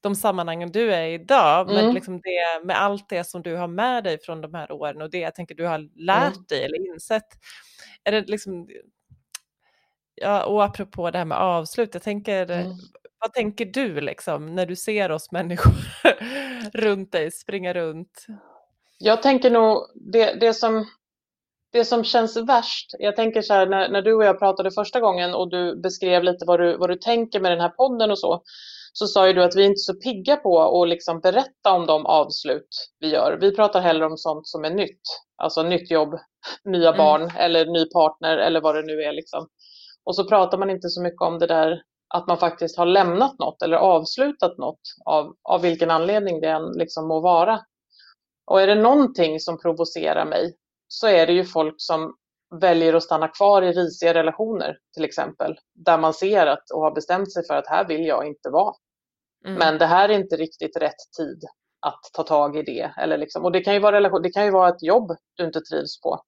de sammanhangen du är i idag, mm. men liksom det, med allt det som du har med dig från de här åren och det jag tänker du har lärt mm. dig eller insett, är det liksom, ja, och apropå det här med avslut, jag tänker, mm. vad tänker du liksom när du ser oss människor runt dig springa runt? Jag tänker nog, det, det som det som känns värst, jag tänker så här när, när, du och jag pratade första gången och du beskrev lite vad du, vad du tänker med den här podden och så, så sa ju du att vi är inte så pigga på att liksom berätta om de avslut vi gör. Vi pratar hellre om sånt som är nytt, alltså nytt jobb, nya mm. barn eller ny partner eller vad det nu är. Liksom. Och så pratar man inte så mycket om det där att man faktiskt har lämnat något eller avslutat något av, av vilken anledning det än liksom må vara. Och är det någonting som provocerar mig så är det ju folk som väljer att stanna kvar i risiga relationer till exempel. Där man ser att och har bestämt sig för att här vill jag inte vara. Mm. Men det här är inte riktigt rätt tid att ta tag i det. Eller liksom, och det kan, ju vara relation, det kan ju vara ett jobb du inte trivs på.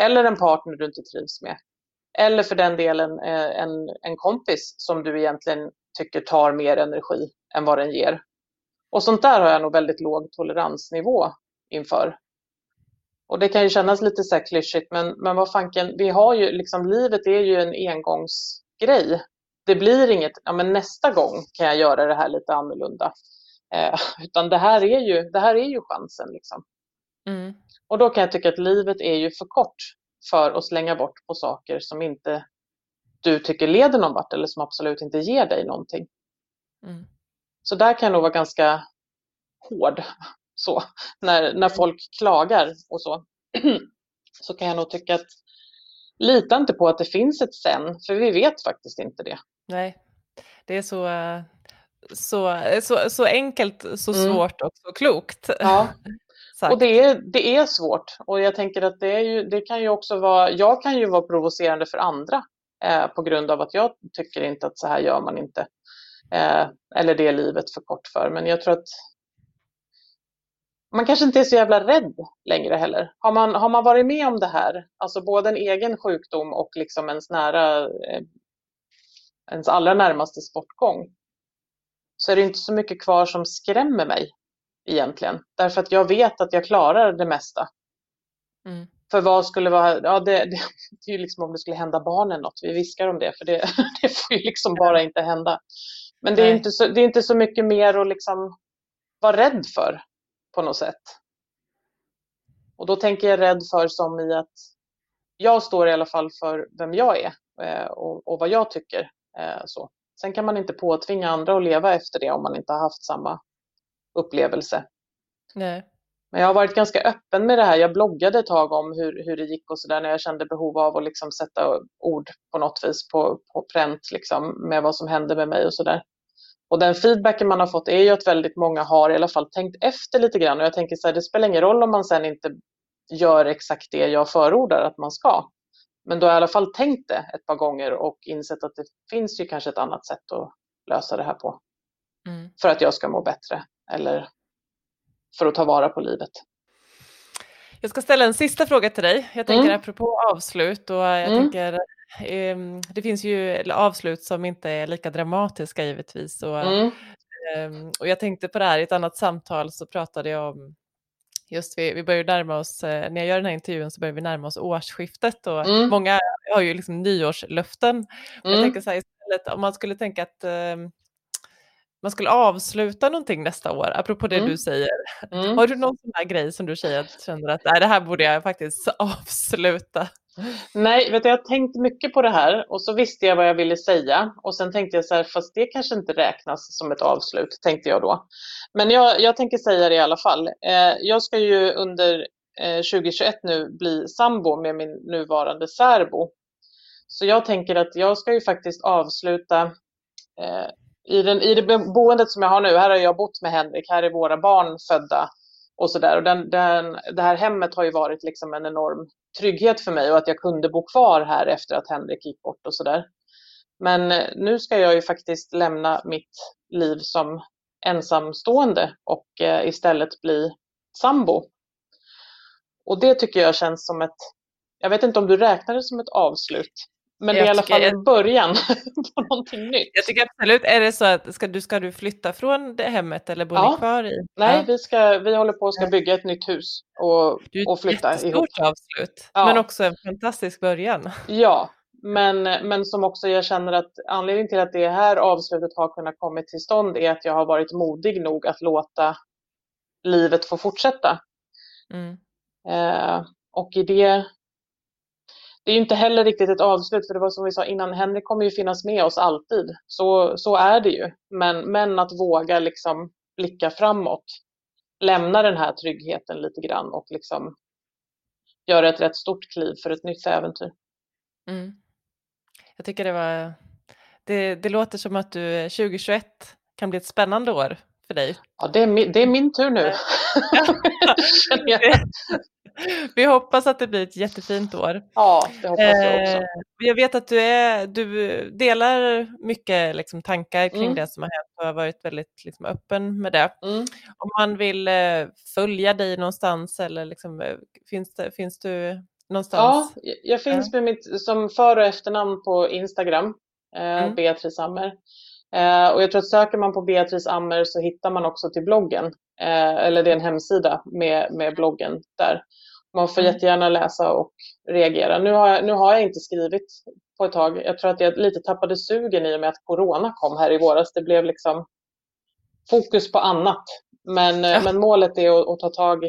Eller en partner du inte trivs med. Eller för den delen eh, en, en kompis som du egentligen tycker tar mer energi än vad den ger. Och sånt där har jag nog väldigt låg toleransnivå inför. Och det kan ju kännas lite så här klyschigt, men, men vad fanken, vi har ju liksom, livet är ju en engångsgrej. Det blir inget, ja men nästa gång kan jag göra det här lite annorlunda. Eh, utan det här är ju, det här är ju chansen liksom. Mm. Och då kan jag tycka att livet är ju för kort för att slänga bort på saker som inte du tycker leder någon vart eller som absolut inte ger dig någonting. Mm. Så där kan jag nog vara ganska hård så, när, när folk klagar och så, så kan jag nog tycka att lita inte på att det finns ett sen, för vi vet faktiskt inte det. Nej, det är så, så, så, så enkelt, så mm. svårt och så klokt. Ja. och det är, det är svårt och jag tänker att det, är ju, det kan ju också vara, jag kan ju vara provocerande för andra eh, på grund av att jag tycker inte att så här gör man inte. Eh, eller det är livet för kort för, men jag tror att man kanske inte är så jävla rädd längre heller. Har man, har man varit med om det här, alltså både en egen sjukdom och liksom ens nära, eh, ens allra närmaste sportgång, så är det inte så mycket kvar som skrämmer mig egentligen. Därför att jag vet att jag klarar det mesta. Mm. För vad skulle vara, ja det, det, det är ju liksom om det skulle hända barnen något, vi viskar om det, för det, det får ju liksom bara inte hända. Men det är, inte så, det är inte så mycket mer att liksom vara rädd för på något sätt. Och då tänker jag rädd för som i att jag står i alla fall för vem jag är eh, och, och vad jag tycker. Eh, så. Sen kan man inte påtvinga andra att leva efter det om man inte har haft samma upplevelse. Nej. Men jag har varit ganska öppen med det här. Jag bloggade ett tag om hur, hur det gick och sådär när jag kände behov av att liksom sätta ord på något vis på, på pränt liksom, med vad som hände med mig och sådär. Och den feedbacken man har fått är ju att väldigt många har i alla fall tänkt efter lite grann och jag tänker så här, det spelar ingen roll om man sen inte gör exakt det jag förordar att man ska. Men då har jag i alla fall tänkt det ett par gånger och insett att det finns ju kanske ett annat sätt att lösa det här på. Mm. För att jag ska må bättre eller för att ta vara på livet. Jag ska ställa en sista fråga till dig. Jag tänker mm. apropå avslut och jag mm. tänker det finns ju avslut som inte är lika dramatiska givetvis. Och, mm. um, och jag tänkte på det här i ett annat samtal så pratade jag om just vi, vi börjar närma oss, eh, när jag gör den här intervjun så börjar vi närma oss årsskiftet och mm. många har ju liksom nyårslöften. Mm. Jag tänker så här istället om man skulle tänka att eh, man skulle avsluta någonting nästa år, apropå det mm. du säger. Mm. Har du någon sån här grej som du säger att känner att nej, det här borde jag faktiskt avsluta? Nej, vet du, jag tänkte mycket på det här och så visste jag vad jag ville säga och sen tänkte jag så här, fast det kanske inte räknas som ett avslut, tänkte jag då. Men jag, jag tänker säga det i alla fall. Eh, jag ska ju under eh, 2021 nu bli sambo med min nuvarande särbo. Så jag tänker att jag ska ju faktiskt avsluta eh, i, den, I det boendet som jag har nu, här har jag bott med Henrik, här är våra barn födda och sådär. Och den, den, det här hemmet har ju varit liksom en enorm trygghet för mig och att jag kunde bo kvar här efter att Henrik gick bort och sådär. Men eh, nu ska jag ju faktiskt lämna mitt liv som ensamstående och eh, istället bli sambo. Och det tycker jag känns som ett, jag vet inte om du räknar det som ett avslut, men det är i alla fall en början på någonting nytt. Jag tycker absolut, är det så att ska du, ska du flytta från det hemmet eller bor ja. ni kvar i? Nej, ja. vi, ska, vi håller på att bygga ett nytt hus och, och flytta ihop. Ett stort avslut, ja. men också en fantastisk början. Ja, men, men som också jag känner att anledningen till att det här avslutet har kunnat komma till stånd är att jag har varit modig nog att låta livet få fortsätta. Mm. Eh, och i det det är inte heller riktigt ett avslut, för det var som vi sa innan, Henrik kommer ju finnas med oss alltid. Så, så är det ju. Men, men att våga liksom blicka framåt, lämna den här tryggheten lite grann och liksom göra ett rätt stort kliv för ett nytt äventyr. Mm. Jag tycker det var, det, det låter som att du eh, 2021 kan bli ett spännande år för dig. Ja, det är min, det är min tur nu. Vi hoppas att det blir ett jättefint år. Ja, det hoppas jag också. Eh, jag vet att du, är, du delar mycket liksom, tankar kring mm. det som har hänt och har varit väldigt liksom, öppen med det. Mm. Om man vill eh, följa dig någonstans eller liksom, eh, finns, det, finns du någonstans? Ja, jag finns med mitt som för och efternamn på Instagram, mm. Beatrice Ammer. Och jag tror att söker man på Beatrice Ammer så hittar man också till bloggen. eller det är en hemsida med, med bloggen där. Man får mm. jättegärna läsa och reagera. Nu har, jag, nu har jag inte skrivit på ett tag. Jag tror att jag lite tappade sugen i och med att corona kom här i våras. Det blev liksom fokus på annat. Men, ja. men målet är att, att, ta tag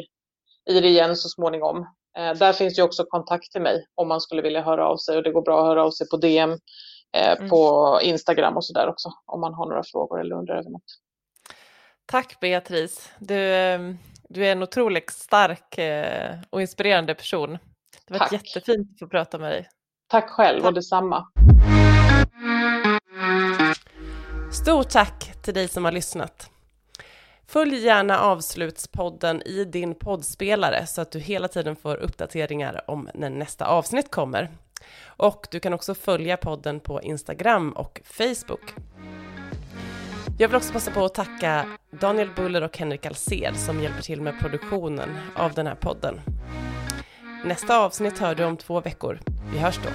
i det igen så småningom. Eh, där finns ju också kontakt till mig om man skulle vilja höra av sig och det går bra att höra av sig på DM, eh, mm. på Instagram och sådär också om man har några frågor eller undrar över något. Tack Beatrice. Du, ehm, du är en otroligt stark eh, och inspirerande person. Det var tack. jättefint att få prata med dig. Tack själv tack. och detsamma. Stort tack till dig som har lyssnat. Följ gärna Avslutspodden i din poddspelare så att du hela tiden får uppdateringar om när nästa avsnitt kommer. Och du kan också följa podden på Instagram och Facebook. Jag vill också passa på att tacka Daniel Buller och Henrik Alsed som hjälper till med produktionen av den här podden. Nästa avsnitt hör du om två veckor. Vi hörs då.